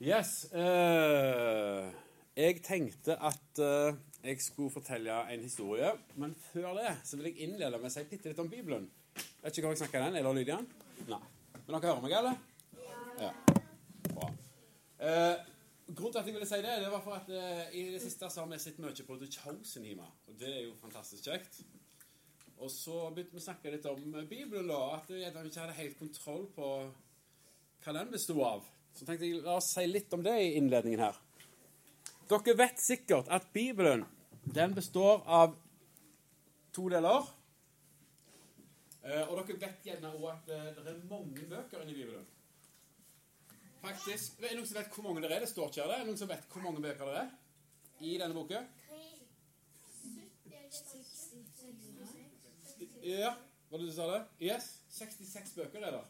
Yes. eh, jeg tenkte at eh, jeg skulle fortelle en historie, men før det så vil jeg innlede med å si bitte litt om Bibelen. Vet ikke hva jeg snakker den, Er det lyd i den? Nei. Men dere hører meg, eller? Ja. Bra. Eh, grunnen til at jeg ville si det, det var for at eh, i det siste så har vi sett mye på The Chosen hjemme. Og det er jo fantastisk kjekt. Og så begynte vi å snakke litt om Bibelen, da. At jeg ikke hadde helt kontroll på hva den bestod av. Så tenkte jeg, la oss si litt om det i innledningen her. Dere vet sikkert at Bibelen den består av to deler. Eh, og dere vet gjerne òg at eh, det er mange bøker inni Bibelen. Faktisk, Er det noen som vet hvor mange det er? Det står ikke her. det. Er noen som vet hvor mange bøker det er i denne boken? Ja, var det du sa det? Yes, 66 bøker er det.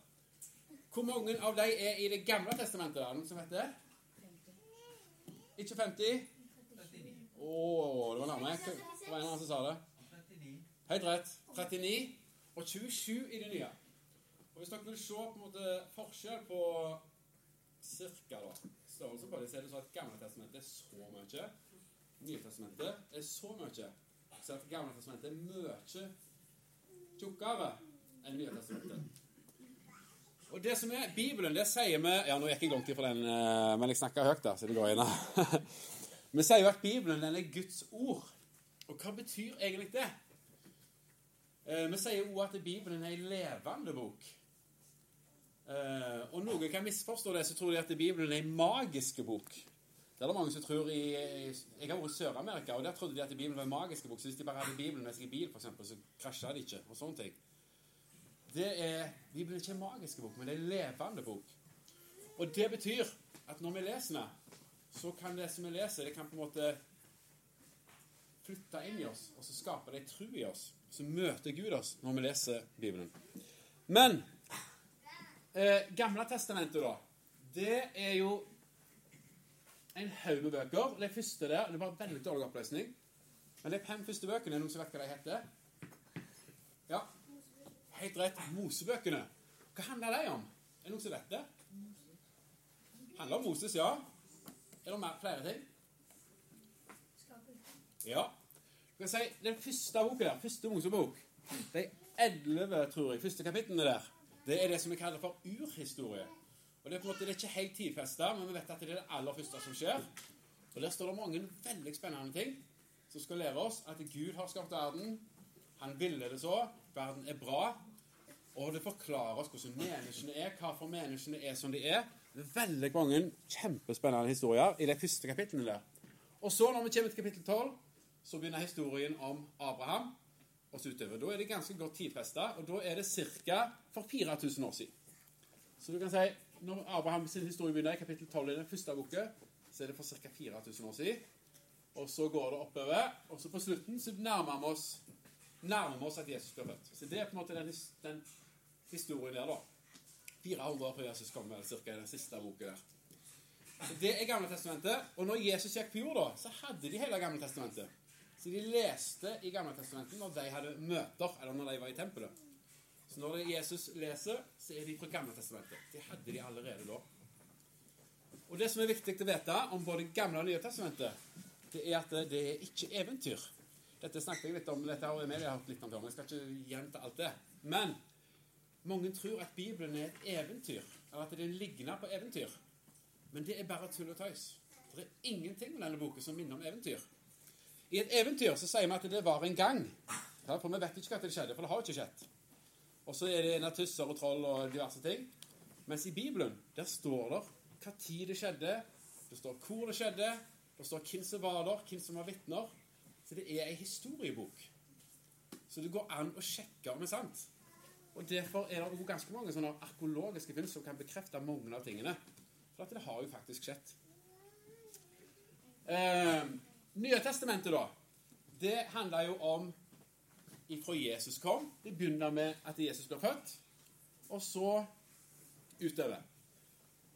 Hvor mange av dem er i Det gamle testamentet? da? Noen som vet det? Ikke 50? Å, det var nærme. Det var en annen som sa det. Helt rett. 39 og 27 i det nye. Og Hvis dere vil se på en måte forskjell på cirka da, størrelse på det, så er det sånn at Gamle testamentet er så mye. Nye testamentet er så mye. Så at Gamle testamentet er mye tjukkere enn Nye testamentet. Og det som er Bibelen, det sier vi Ja, nå gikk jeg langt for den, eh, men jeg snakker høyt, da, så det går inn. Vi sier jo at Bibelen den er Guds ord. Og hva betyr egentlig det? Eh, Vi sier òg at Bibelen er en levende bok. Eh, Og noen kan misforstå det, så tror de at Bibelen er en magisk bok. Det er det mange som tror i Jeg har vært i Sør-Amerika, og der trodde de at Bibelen var en magisk bok. Så hvis de bare hadde Bibelen med seg i bil, eksempel, så krasja de ikke. og sånne ting. Det er, Bibelen er ikke en magisk bok, men det er en levende bok. Og det betyr at når vi leser den, så kan det som vi leser, det kan på en måte flytte inn i oss, og så skaper det tro i oss. Så møter Gud oss når vi leser Bibelen. Men eh, Gamle testamentet, da, det er jo en haug med bøker. Det første der Det var veldig dårlig oppløsning. Men de fem første bøkene, er noen som vet hva de heter? Ja, helt rett. Mosebøkene. Hva handler de om? Er det noen som vet det? handler om Moses, ja. Er det mer, flere ting? Ja. Du kan si, Den første boken der, første Mosebok, de elleve, tror jeg, første kapitlene der, det er det som vi kaller for urhistorie. Og Det er på en måte, det er ikke helt tidfesta, men vi vet at det er det aller første som skjer. Og Der står det mange veldig spennende ting som skal lære oss at Gud har skapt verden. Han ville det så. Verden er bra. Og det forklarer oss hvordan menneskene er, hvorfor menneskene er som de er. Veldig mange kjempespennende historier i de første kapitlene der. Og så, når vi kommer til kapittel 12, så begynner historien om Abraham og så utover. Da er det ganske godt tidfesta, og da er det ca. for 4000 år siden. Så du kan si, når Abraham sin historie begynner i kapittel 12 i den første boka, så er det for ca. 4000 år siden. Og så går det oppover, og så på slutten så nærmer vi oss, nærmer oss at Jesus blir født. Så det er på en måte den, den historien der, da. 400 år før Jesus kommer, cirka i den siste boka der. Så Det er Gamle testamentet. Og når Jesus gikk på jord, da, så hadde de hele Gamle testamentet. Så de leste i Gamle testamentet når de hadde møter, eller når de var i tempelet. Så når Jesus leser, så er de fra Gamle testamentet. Det hadde de allerede da. Og det som er viktig å vite om både Gamle og Nye testamentet, det er at det er ikke eventyr. Dette snakket jeg litt om, dette har Emilie hørt litt om det, men jeg skal ikke gjenta alt det. Men mange tror at Bibelen er et eventyr, eller at det ligner på eventyr. Men det er bare tull og tøys. Det er ingenting med denne boken som minner om eventyr. I et eventyr så sier vi at det var en gang. For vi vet ikke hva det skjedde, for det har ikke skjedd. Og så er det tusser og troll og diverse ting. Mens i Bibelen der står det hva tid det skjedde, det står hvor det skjedde, det står hvem som var der, hvem som var vitner. Så det er ei historiebok. Så det går an å sjekke om det er sant. Og Derfor er det ganske mange sånne arkeologiske funn som kan bekrefte mange av tingene. For det har jo faktisk skjedd. Eh, Nye testamentet, da. Det handler jo om ifra Jesus kom. Det begynner med at Jesus ble født, og så utover.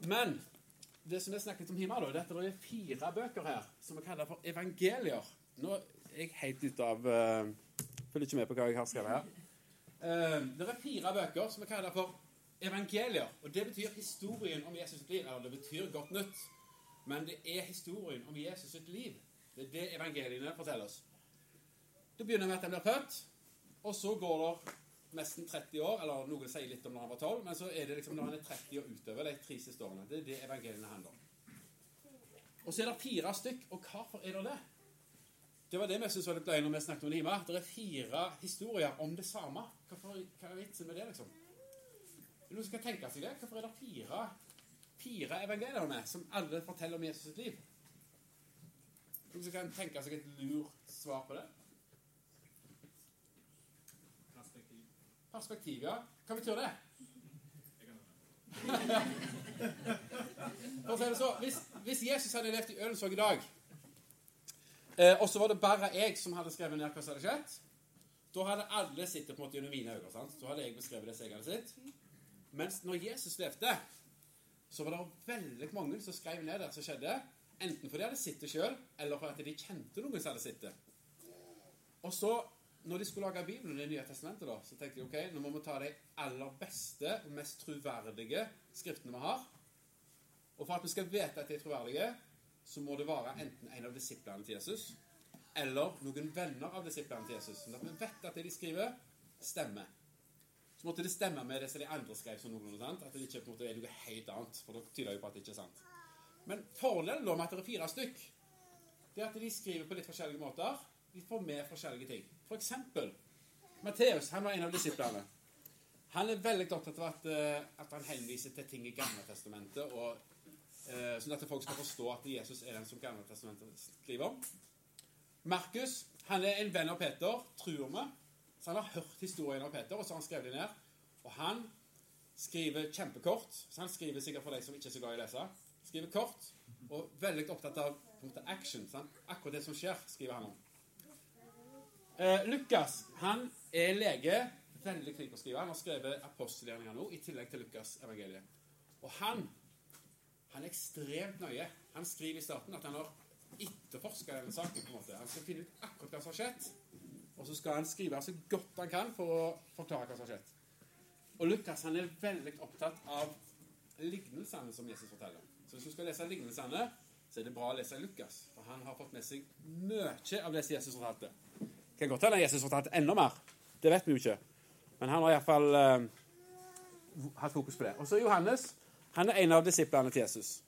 Men det som vi snakket om hjemme, da, det er fire bøker her som vi kaller for evangelier. Nå er jeg helt ute av uh, Følger ikke med på hva jeg har skrevet her. Uh, det er fire bøker som vi kaller for evangelier. Og det betyr historien om Jesus' liv. Eller det betyr godt nytt. Men det er historien om Jesus sitt liv. Det er det evangeliene forteller oss. Det begynner med at han blir født, og så går det nesten 30 år, eller noen sier litt om når han var 12, men så er det liksom når han er 30 og utover de tre siste årene. Det er det evangeliene handler om. Og så er det fire stykk, og hvorfor er det det? Det var det vi syntes var litt løye når vi snakket om det hjemme. Det er fire historier om det samme. Hvorfor, hva er vitsen med det, liksom? Er noen som kan tenke seg det? Hvorfor er det fire, fire evangelier som alle forteller om Jesus sitt liv? Noen som kan tenke seg et lurt svar på det? Perspektiv. Perspektiv, ja. Hva betyr det? Jeg kan høre. For å si det så, hvis, hvis Jesus hadde levd i Ølensvåg i dag, og så var det bare jeg som hadde skrevet ned hva som hadde skjedd, da hadde alle sittet på en måte gjennom mine øyne. sant? Da hadde jeg beskrevet det som jeg hadde sett. Mens når Jesus levde, så var det veldig mange som skrev ned det som skjedde, enten fordi de hadde sett det sjøl, eller fordi de kjente noen som hadde sett det. Og så, når de skulle lage Bibelen Det nye testamentet, da, så tenkte de ok, nå må vi ta de aller beste og mest troverdige skriftene vi har. Og for at vi skal vite at de er troverdige, så må det være enten en av disiplene til Jesus eller noen venner av disiplene til Jesus. Sånn at vi vet at det de skriver, stemmer. Så måtte det stemme med det som de andre skrev som noen, sant? At det ikke på en måte er noe helt annet. For det tyder jo på at det ikke er sant. Men fordelen med at det er fire stykk, det er at de skriver på litt forskjellige måter. De får med forskjellige ting. For eksempel Matteus, han var en av disiplene. Han er veldig opptatt av at, eh, at han henviser til ting i Gamle testamentet, og, sånn at folk skal forstå at Jesus er den som Gamle testamentet skriver om. Markus han er en venn av Peter, tror vi. Så han har hørt historien av Peter, og så har han skrevet det ned. Og han skriver kjempekort. Så han skriver sikkert for deg som ikke er så glad i å lese. Skriver kort, og veldig opptatt av punktet action. Sant? Akkurat det som skjer, skriver han om. Eh, Lukas han er lege. Veldig flink å skrive. Han har skrevet apostelgjerninger nå, i tillegg til Lukas evangeliet. Og han han er ekstremt nøye. Han skriver i starten at han har etterforska denne saken. på en måte. Han skal finne ut akkurat hva som har skjedd. Og så skal han skrive så godt han kan for å forklare hva som har skjedd. Og Lukas han er veldig opptatt av lignelsene som Jesus forteller. Så hvis du skal lese lignelsene, så er det bra å lese Lukas. For han har fått med seg mye av det som Jesus fortalte. Kan godt hende Jesus fortalte enda mer. Det vet vi jo ikke. Men han har iallfall uh, hatt fokus på det. Og så Johannes. Han er en av disiplene til Jesus.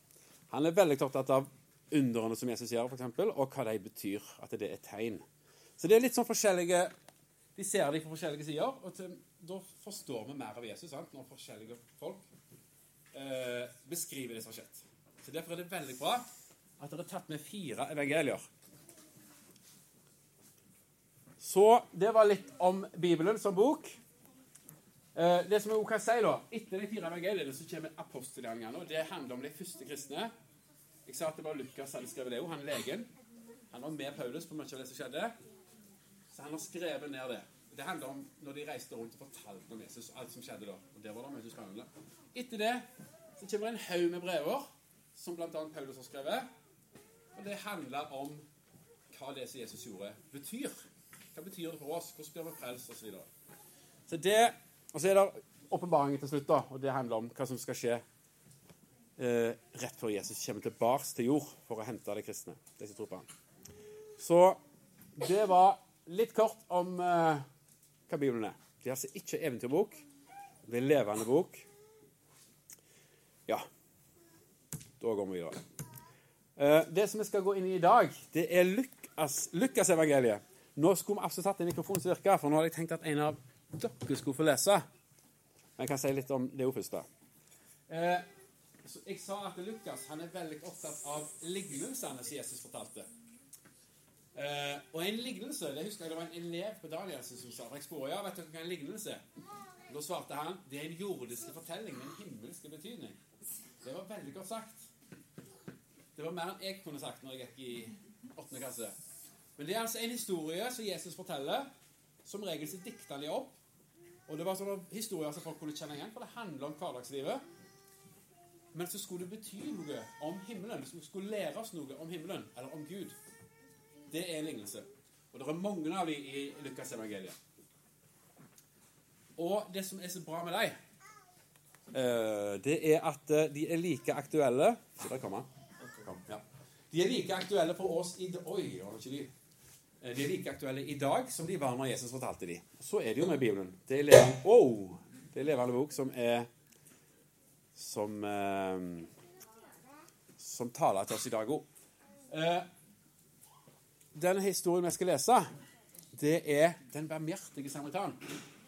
Han er veldig opptatt av underne som Jesus gjør, for eksempel, og hva de betyr. At det er tegn. Så det er litt sånn forskjellige De ser dem fra forskjellige sider, og til, da forstår vi mer av Jesus sant? når forskjellige folk eh, beskriver det som har skjedd. Så Derfor er det veldig bra at dere har tatt med fire evangelier. Så det var litt om Bibelen som bok. Eh, det som jeg kan si da, Etter de fire evangeliene så kommer apostelgjerningene. Det handler om de første kristne. Jeg sa at det var Lukas hadde skrevet det òg, han legen. Han var med Paulus på mye av det som skjedde. Så han har skrevet ned det. Det handler om når de reiste rundt og fortalte om Jesus. alt som skjedde da. Og det var det mye spennende. Etter det så kommer en haug med brever som bl.a. Paulus har skrevet. Og det handler om hva det som Jesus gjorde, betyr. Hva betyr det for oss? Hvordan blir vi frelst? Og så videre. Så det, og så er det åpenbaringen til slutt, da, og det handler om hva som skal skje eh, rett før Jesus kommer tilbake til jord for å hente de kristne. de som tror på han. Så det var litt kort om eh, hva Bibelen er. Det er altså ikke eventyrbok. Det er levende bok. Ja. Da går vi videre. Eh, det som vi skal gå inn i i dag, det er Lukas, evangeliet. Nå skulle vi absolutt hatt en mikrofon som virka, for nå hadde jeg tenkt at en av dere skulle få lese. Men jeg kan si litt om det òg først. Eh, jeg sa at Lukas han er veldig opptatt av lignelsene som Jesus fortalte. Eh, og en lignelse det husker jeg det var en elev på Danielsen som sa jeg spurte, ja, vet dere hva en lignelse Da svarte han det er en jordisk fortelling med en himmelsk betydning. Det var veldig godt sagt. Det var mer enn jeg kunne sagt når jeg gikk i åttende klasse. Men det er altså en historie som Jesus forteller. Som regel så dikter han de opp. Og det var sånne historier som folk kunne kjenne igjen, for det handler om hverdagslivet. Men så skulle det bety noe om himmelen. Det skulle lære oss noe om himmelen, eller om Gud. Det er en lignelse. Og det er mange av dem i Lukas evangeliet. Og det som er så bra med dem, eh, det er at eh, de er like aktuelle Skal dere komme? Kom, ja. De er like aktuelle for oss i dag Oi, var det ikke de? Eh, De er like aktuelle i dag som de var når Jesus fortalte de. Så er det jo med Bibelen. Det er levende, oh, det er levende bok som er Som eh, Som taler til oss i dag òg. Eh, den historien vi skal lese, det er Den barmhjertige samaritan.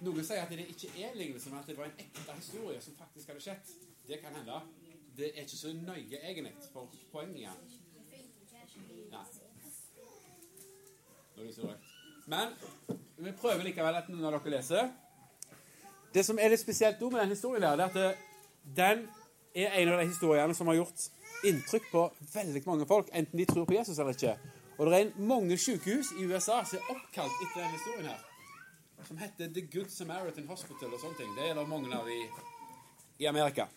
Noen sier at det ikke er lignelse, men at det var en ekte historie som faktisk hadde skjedd. Det kan hende. Det er ikke så nøye, egentlig, for poenget i den. Nei. Nå er det så rødt. Men vi prøver likevel at av dere leser. Det som er litt spesielt med den historien, der, det er at den er en av de historiene som har gjort inntrykk på veldig mange folk, enten de tror på Jesus eller ikke. Og det er mange sykehus i USA som er oppkalt etter denne historien her. Som heter The Good Samaritan Hospital og sånne ting. Det er det mange av i, i Amerika.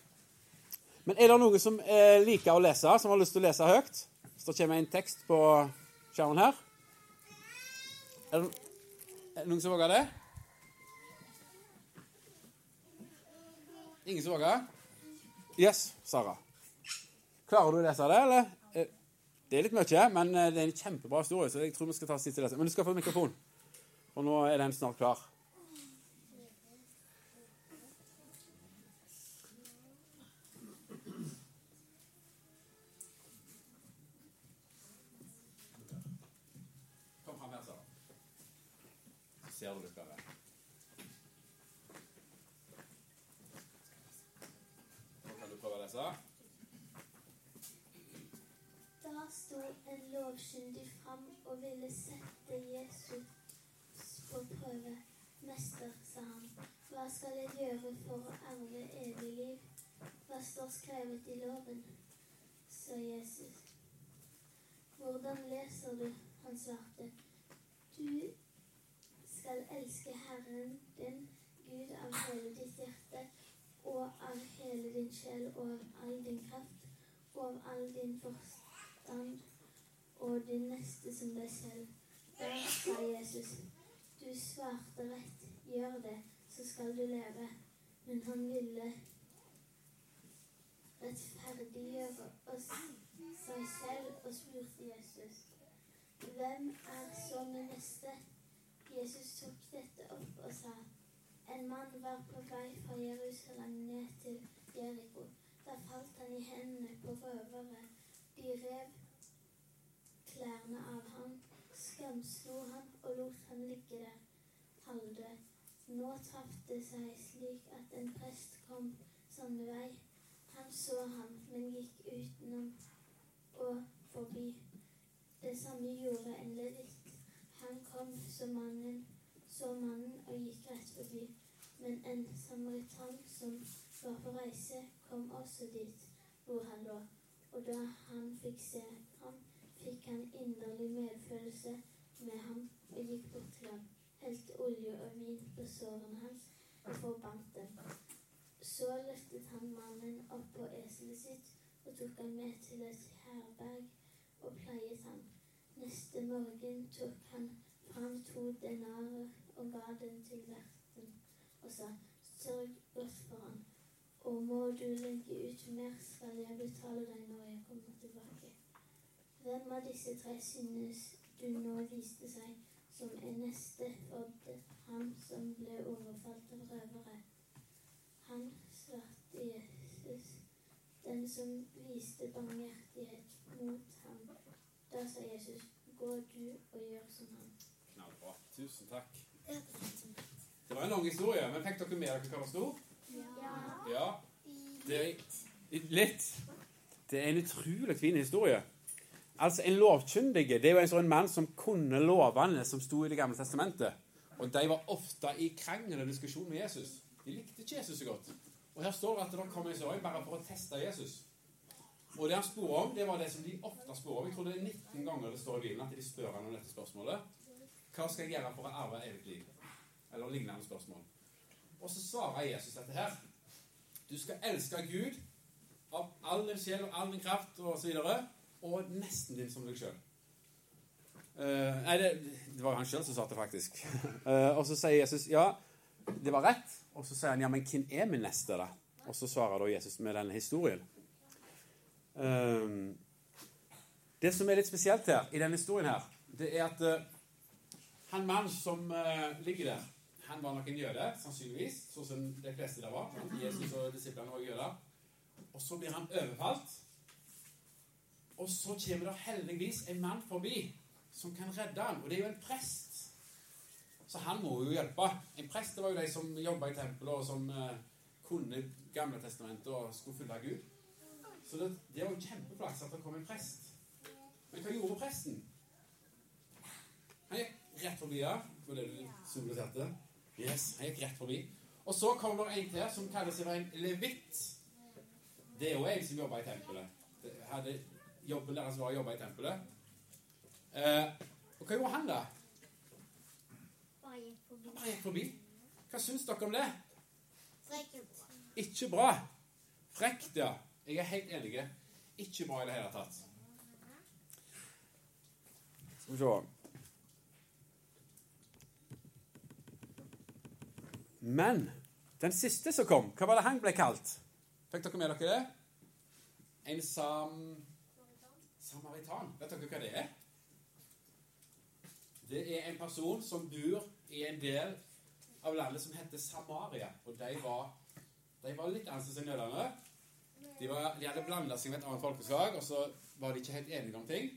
Men er det noen som eh, liker å lese, som har lyst til å lese høyt? Så det kommer en tekst på skjermen her. Er det, noen som våger det? Ingen som våger? Yes, Sara. Klarer du å lese det, eller? Eh, Det er litt mye, men eh, det er en kjempebra historie, så jeg tror vi skal ta siste lese. Men du skal få mikrofon, for nå er den snart klar. Kom fram her, Sara. Så ser du litt bedre. Nå kan du prøve å lese. Da sto en lovkyndig fram og ville sette Jesus på prøve. Mester, sa han, hva skal jeg gjøre for å arve evig liv? Hva står skrevet i loven? sa Jesus. Hvordan leser du? Han svarte. Du skal elske Herren din Gud av hele ditt hjerte og av hele din sjel og av all din kraft og av all din forstand og din neste som deg selv. Da sa Jesus, du svarte rett, gjør det, så skal du leve. Men han ville rettferdiggjøre oss seg selv og spurte Jesus, hvem er så min neste? Jesus tok dette opp og sa, en mann var på vei fra Jerusalem ned til Jeriko. Da falt han i hendene på røvere. De rev klærne av ham, skamslo ham og lot ham ligge der halvdød. Nå traff det seg slik at en prest kom samme vei. Han så ham, men gikk utenom og forbi. Det samme gjorde en levitt. Han kom så mannen, så mannen og gikk rett forbi. Men en samaritan som var på reise, kom også dit hvor han lå. Og da han fikk se ham, fikk han inderlig medfølelse med ham og gikk bort til ham, helte olje og vin på sårene hans og forbandt dem. Så løftet han mannen opp på eselet sitt og tok han med til et herberg og pleiet han. Neste morgen tok han fram to denarer og ga den til verten og sa, sørg godt for han, og må du legge ut mer, skal jeg betale deg når jeg kommer tilbake. Hvem av disse tre synes du nå viste seg som en neste for han som ble overfalt av røvere? Han svarte Jesus, den som viste barmhjertighet mot ham. Da sa Jesus, gå du og gjør som han. Knallbra. Tusen takk. Det var en lang historie, men fikk dere med dere hva det sto? Ja. Det er litt. Det er en utrolig fin historie. Altså, En lovkyndig det er jo en sånn mann som kunne lovene som sto i Det gamle testamentet. Og de var ofte i krangel og diskusjon med Jesus. De likte ikke Jesus så godt. Og her står det at det kom en sånn bare for å teste Jesus. Og det han spurte om, det var det som de ofte spør om. Jeg tror det er 19 ganger det står i Bibelen at de spør han om dette spørsmålet. Hva skal jeg gjøre for å arve evig liv? Eller lignende spørsmål. Og så svarer Jesus dette her. Du skal elske Gud av all din sjel og all din kraft og så videre, og nesten din som deg sjøl. nei, det, det var han sjøl som sa det, faktisk. Uh, og så sier Jesus ja, det var rett. Og så sier han ja, men hvem er min neste, da? Og så svarer da Jesus med denne historien. Um, Det som er litt spesielt her, i denne historien her, det er at uh, han mannen som uh, ligger der, han var nok en jøde, sannsynligvis, sånn som de fleste der var. Jesus og disiplene var jøder. Og så blir han overfalt. Og så kommer det heldigvis en mann forbi som kan redde han, og det er jo en prest. Så han må jo hjelpe. En prest det var jo de som jobba i tempelet, og som eh, kunne Gamle testamentet og skulle følge Gud. Så det, det var jo kjempeflaks at det kom en prest. Men hva gjorde presten? Han gikk rett forbi, her var det du symboliserte. Yes, han gikk rett forbi. Og så kom det en til som kaller seg for en levitt. Det er jo en som jobba i tempelet. Det hadde jobben deres var å jobbe i tempelet. Eh, og hva gjorde han, da? Han bare gikk forbi. Hva syns dere om det? Frekkent. Ikke bra. Frekt, ja. Jeg er helt enig. Ikke bra i det hele tatt. Skal vi se Men den siste som kom, hva var det han ble kalt? Fikk dere med dere det? En sam... samaritan. Vet dere hva det er? Det er en person som bor i en del av landet som heter Samaria. Og de var, de var litt annerledes enn jødene. De, de hadde blanda seg med et annet folkeslag, og så var de ikke helt enige om ting.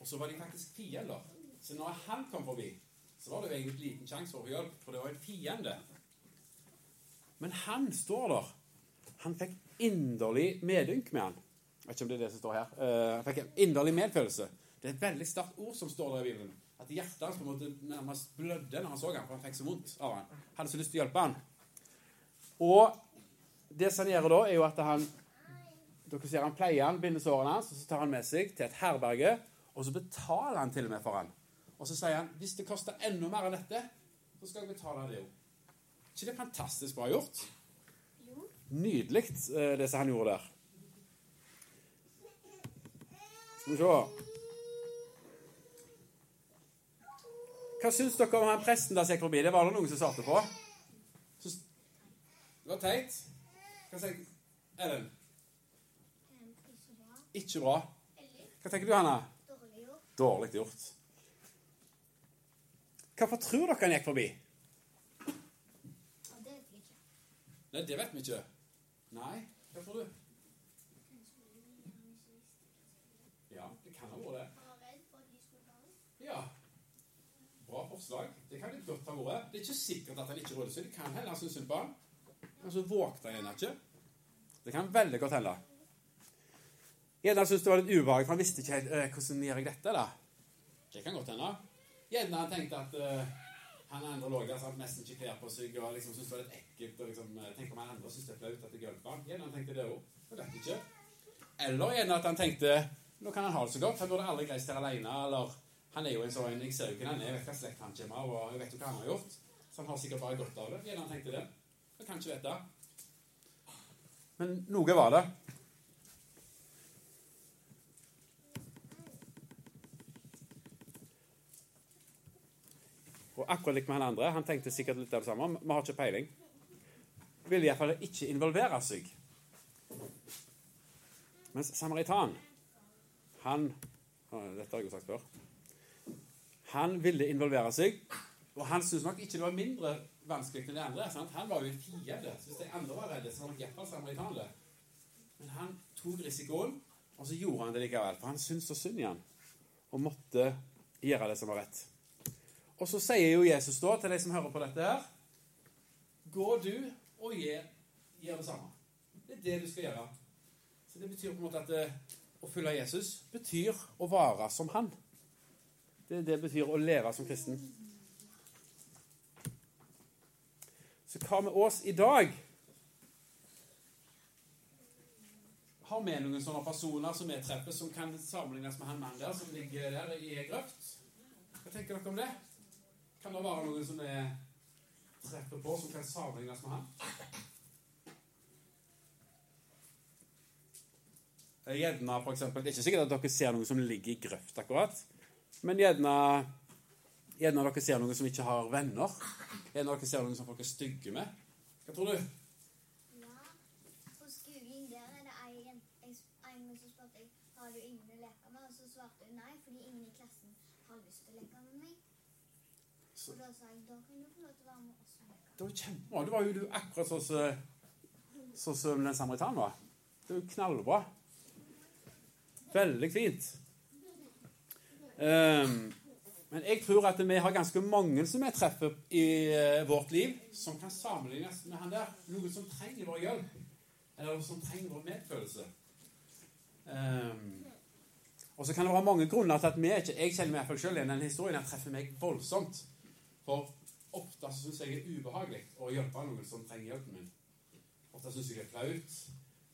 Og så var de faktisk fiender. Så når han kom forbi, så var det jo egentlig liten sjanse for å få hjelp, for det var en fiende. Men han står der. Han fikk inderlig medynk med han. Jeg vet ikke om det er det som står her. Eh, han fikk en inderlig medfølelse. Det er et veldig sterkt ord som står der i Bibelen. At hjertet hans på en måte nærmest blødde når han så ham, for han fikk så vondt av han. Hadde så lyst til å hjelpe ham. Og det som han gjør da, er jo at han dere ser han pleier han, binder sårene hans, og så tar han med seg til et herberge, og så betaler han til og med for han. Og så sier han hvis det koster enda mer enn dette, så skal jeg betale det jo. ikke det fantastisk bra gjort? Jo. Nydelig, eh, det som han gjorde der. Skal vi se Hva syns dere om han presten som gikk forbi? Det var det noen som svarte på. Syns- Det var teit. Hva sier Ellen? Ikke bra. Hva tenker du, Hanna? dårlig gjort. Dårlig gjort. Hvorfor tror dere han gikk forbi? Det vet vi ikke. Nei, det vet vi ikke. Nei, hva tror du? Ja, det kan ha vært det. Han var redd for at de skulle ta ham. Ja. Bra forslag. Det kan litt godt ha vært. Det er ikke sikkert at han ikke rådde seg. Det kan hende han syntes synd på han. Men så vågte han ikke. Det kan veldig godt hende. Gjerne syntes det var litt ubehagelig, for han visste ikke helt øh, hvordan gjør jeg dette. da. Det kan godt hende. Gjerne han tenkte at øh, han andre lå der så nesten ikke klær på seg og liksom syntes det var litt ekkelt. og liksom, eh, Tenk om han andre syntes det er flaut at jeg han. Gjerne han tenkte det òg. Det vet jeg ikke. Eller gjerne at han tenkte nå kan han ha det så godt. Han burde aldri reist her alene. Eller han er jo en sånn Jeg ser jo hvem han er, jeg vet hva slekt han kommer av, og jeg vet jo hva han har gjort. Så han har sikkert bare godt av det. Gjerne han tenkte det. Jeg kan ikke vite. Men noe var det. Og akkurat likt med han andre. Han tenkte sikkert litt av det samme. Vi har ikke peiling. Ville iallfall ikke involvere seg. Mens samaritan, han Dette har jeg jo sagt før. Han ville involvere seg, og han syntes nok ikke det var mindre vanskelig enn de andre. Sant? Han var jo en fiende. Så hvis de andre var redde, så var nok iallfall samaritan det. Men han tok risikoen, og så gjorde han det likevel. For han syntes så synd i han, og måtte gjøre det som var rett. Og så sier jo Jesus da til de som hører på dette her Gå du og gjør, det samme. Det er det du skal gjøre. Så det betyr på en måte at eh, å følge Jesus betyr å være som han. Det, det betyr å leve som kristen. Så hva med oss i dag? Har vi noen sånne personer som vi treffer, som kan sammenlignes med han mannen der som ligger der i ei grøft? Hva tenker dere om det? Kan det være noen som vi treffer på, som kan sammenlignes med han? Gjerne, for eksempel, Det er ikke sikkert at dere ser noen som ligger i grøft, akkurat. Men gjerne, gjerne dere ser noen som ikke har venner. Gjerne dere ser noen som folk er stygge med. Hva tror du? Ja. På skolen der er det ei som spurte jeg har du ingen å leke med? Og så svarte hun nei, fordi ingen i klassen har lyst til å leke med meg. Så- Og da sa jeg da kan du få lov til å være med oss og leke. Det var kjempebra. Det var jo akkurat sånn som sånn som den samaritanen var. Det er jo knallbra. Veldig fint. Ehm, men jeg tror at vi har ganske mange som vi treffer i eh, vårt liv, som kan sammenlignes med han der. Noen som trenger vår hjelp, eller som trenger vår medfølelse. Ehm, og så kan det være mange grunner til at vi ikke Jeg kjenner meg selv igjen den historien. Den treffer meg voldsomt. For ofte syns jeg det er ubehagelig å hjelpe noen som trenger hjelpen min. Ofte syns jeg det er flaut.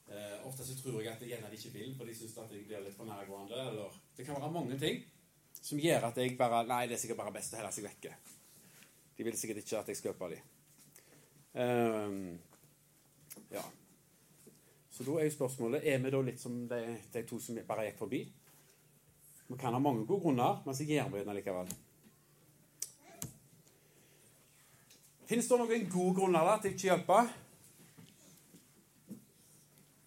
Eh, ofte så tror jeg at jeg gjerne ikke vil, for de syns at jeg blir litt for nærgående. Eller det kan være mange ting som gjør at jeg bare Nei, det er sikkert bare best å holde seg vekke. De vil sikkert ikke at jeg skal hjelpe dem. Um, ja. Så da er jo spørsmålet Er vi da litt som de, de to som bare gikk forbi? Vi kan ha mange gode grunner, men så gjør vi det likevel. Finnes det noen gode grunner da, til ikke å hjelpe?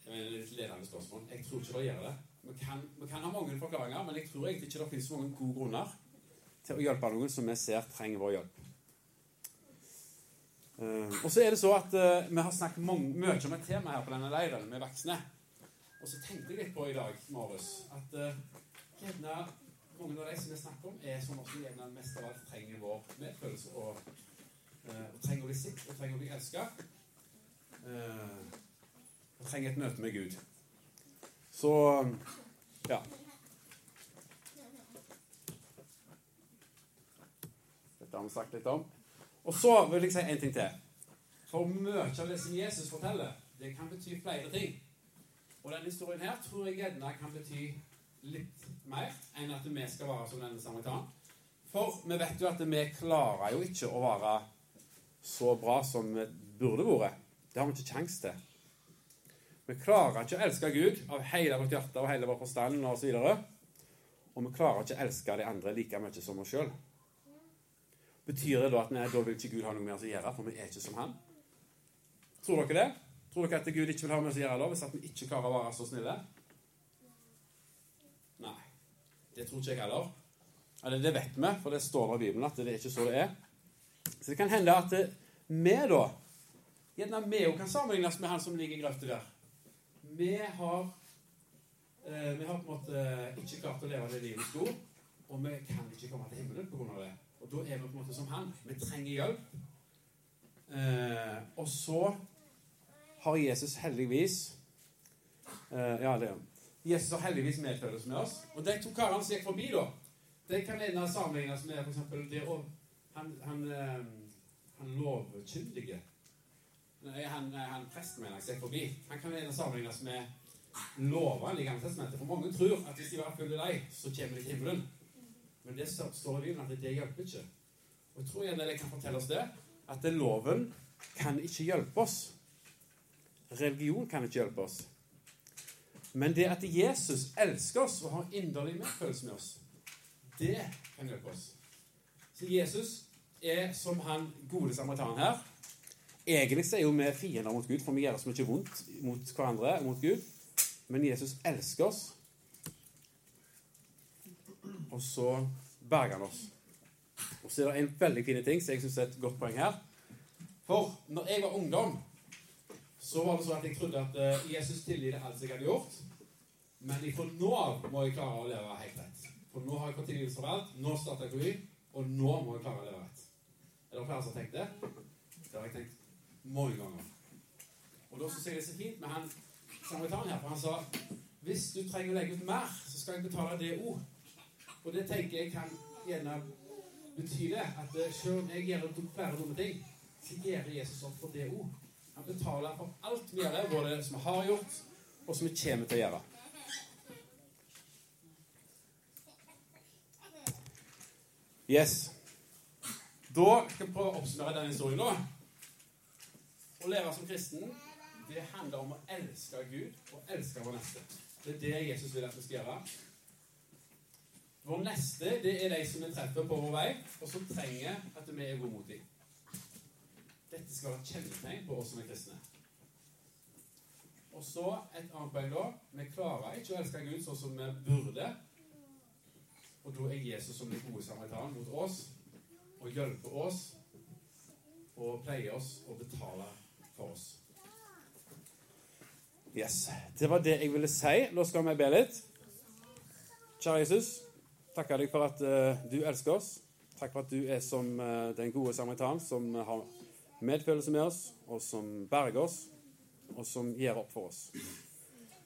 Det er et ledende spørsmål. Jeg tror ikke det gjør det. Kan, vi kan ha mange forklaringer, men jeg tror egentlig ikke det finnes mange gode grunner til å hjelpe noen som vi ser trenger vår hjelp. Uh, og så er det så at uh, vi har snakket mange, mye om et tema her på denne leiren med voksne. Og så tenkte jeg litt på i dag morges at uh, gjerne mange av de som vi snakker om, er sånn som gjerne mest av alt trenger vår medfølelse og og trenger å bli sett og trenger å bli elsket. Eh, og trenger et møte med Gud. Så ja. Dette har vi sagt litt om. Og så vil jeg si en ting til. For mye av det som Jesus forteller, det kan bety flere ting. Og denne historien her tror jeg gjerne kan bety litt mer enn at vi skal være som denne samaritanen. For vi vet jo at vi klarer jo ikke å være så bra som vi burde vært. Det har vi ikke kjangs til. Vi klarer ikke å elske Gud av hele vårt hjerte og hele vår forstand osv. Og, og vi klarer ikke å elske de andre like mye som oss sjøl. Betyr det da at nei, da vil ikke Gud ha noe med oss å gjøre, for vi er ikke som Han? Tror dere det? Tror dere at Gud ikke vil ha med oss å gjøre da, hvis at vi ikke klarer å være så snille? Nei. Det tror ikke jeg heller. Eller det vet vi, for det står i Bibelen at det er ikke så det er. Så det kan hende at vi, da Gjerne vi kan sammenlignes med han som ligger i grøfta der. Vi har eh, Vi har på en måte ikke klart å leve det livet vi skulle, og vi kan ikke komme til himmelen pga. det. Og da er vi på en måte som han. Vi trenger hjelp. Eh, og så har Jesus heldigvis eh, Ja, det er Jesus har heldigvis medfølelse med oss. Og de to karene som gikk forbi, da, de kan gjerne sammenlignes med f.eks. det å han, han, eh, han lovkyndige han, han mener jeg, gikk forbi. Han kan sammenlignes med lovene i Gamle testamentet. For mange tror at hvis de bare følger deg, så kommer de til himmelen. Men det står i Bibelen at det hjelper ikke. Og jeg tror gjerne det kan fortelle oss det, at det loven kan ikke hjelpe oss. Religion kan ikke hjelpe oss. Men det at Jesus elsker oss og har inderlig medfølelse med oss, det kan hjelpe oss. Så Jesus er som han gode samaritanen her. Egentlig så er jo vi fiender mot Gud, for vi gjør så mye vondt mot hverandre og mot Gud. Men Jesus elsker oss, og så berger han oss. Og så er det en veldig fin ting som jeg syns er et godt poeng her. For når jeg var ungdom, så var det sånn at jeg trodde at eh, Jesus tilgir alt jeg hadde gjort. Men fra nå av må jeg klare å leve helt rett. For nå har jeg fått tilgivelse for alt. Nå starter jeg på ny, og nå må jeg klare å leve rett. Er det flere som har tenkt det? Det har jeg tenkt mange ganger. Og da syns jeg det er så fint med han samaritanen her, for han sa hvis du trenger å legge ut mer, så skal jeg betale det òg. Og det tenker jeg kan gjerne bety det, at eh, selv om jeg gjør flere dumme ting, så gjør Jesus opp for det òg. Han betaler for alt vi gjør, både som vi har gjort, og som vi kommer til å gjøre. Yes. Da skal vi prøve å oppsummere denne historien. da. Å leve som kristen, det handler om å elske Gud og elske vår neste. Det er det Jesus vil at vi skal gjøre. Vår neste det er de som vi treffer på vår vei, og som trenger at vi er gode mot dem. Dette skal være et kjennetegn på oss som er kristne. Og så et annet poeng, da. Vi klarer ikke å elske Gud sånn som vi burde. Og da er Jesus som den gode samaritan mot oss og hjelper oss og pleier oss og betaler for oss. Yes. Det var det jeg ville si. Nå skal vi be litt. Kjære Jesus, takker deg for at uh, du elsker oss. Takk for at du er som uh, den gode samaritan, som har medfølelse med oss, og som berger oss, og som gir opp for oss.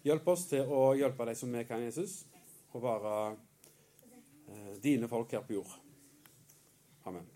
Hjelp oss til å hjelpe deg som vi kan, Jesus, og være uh, dine folk her på jord. Amen.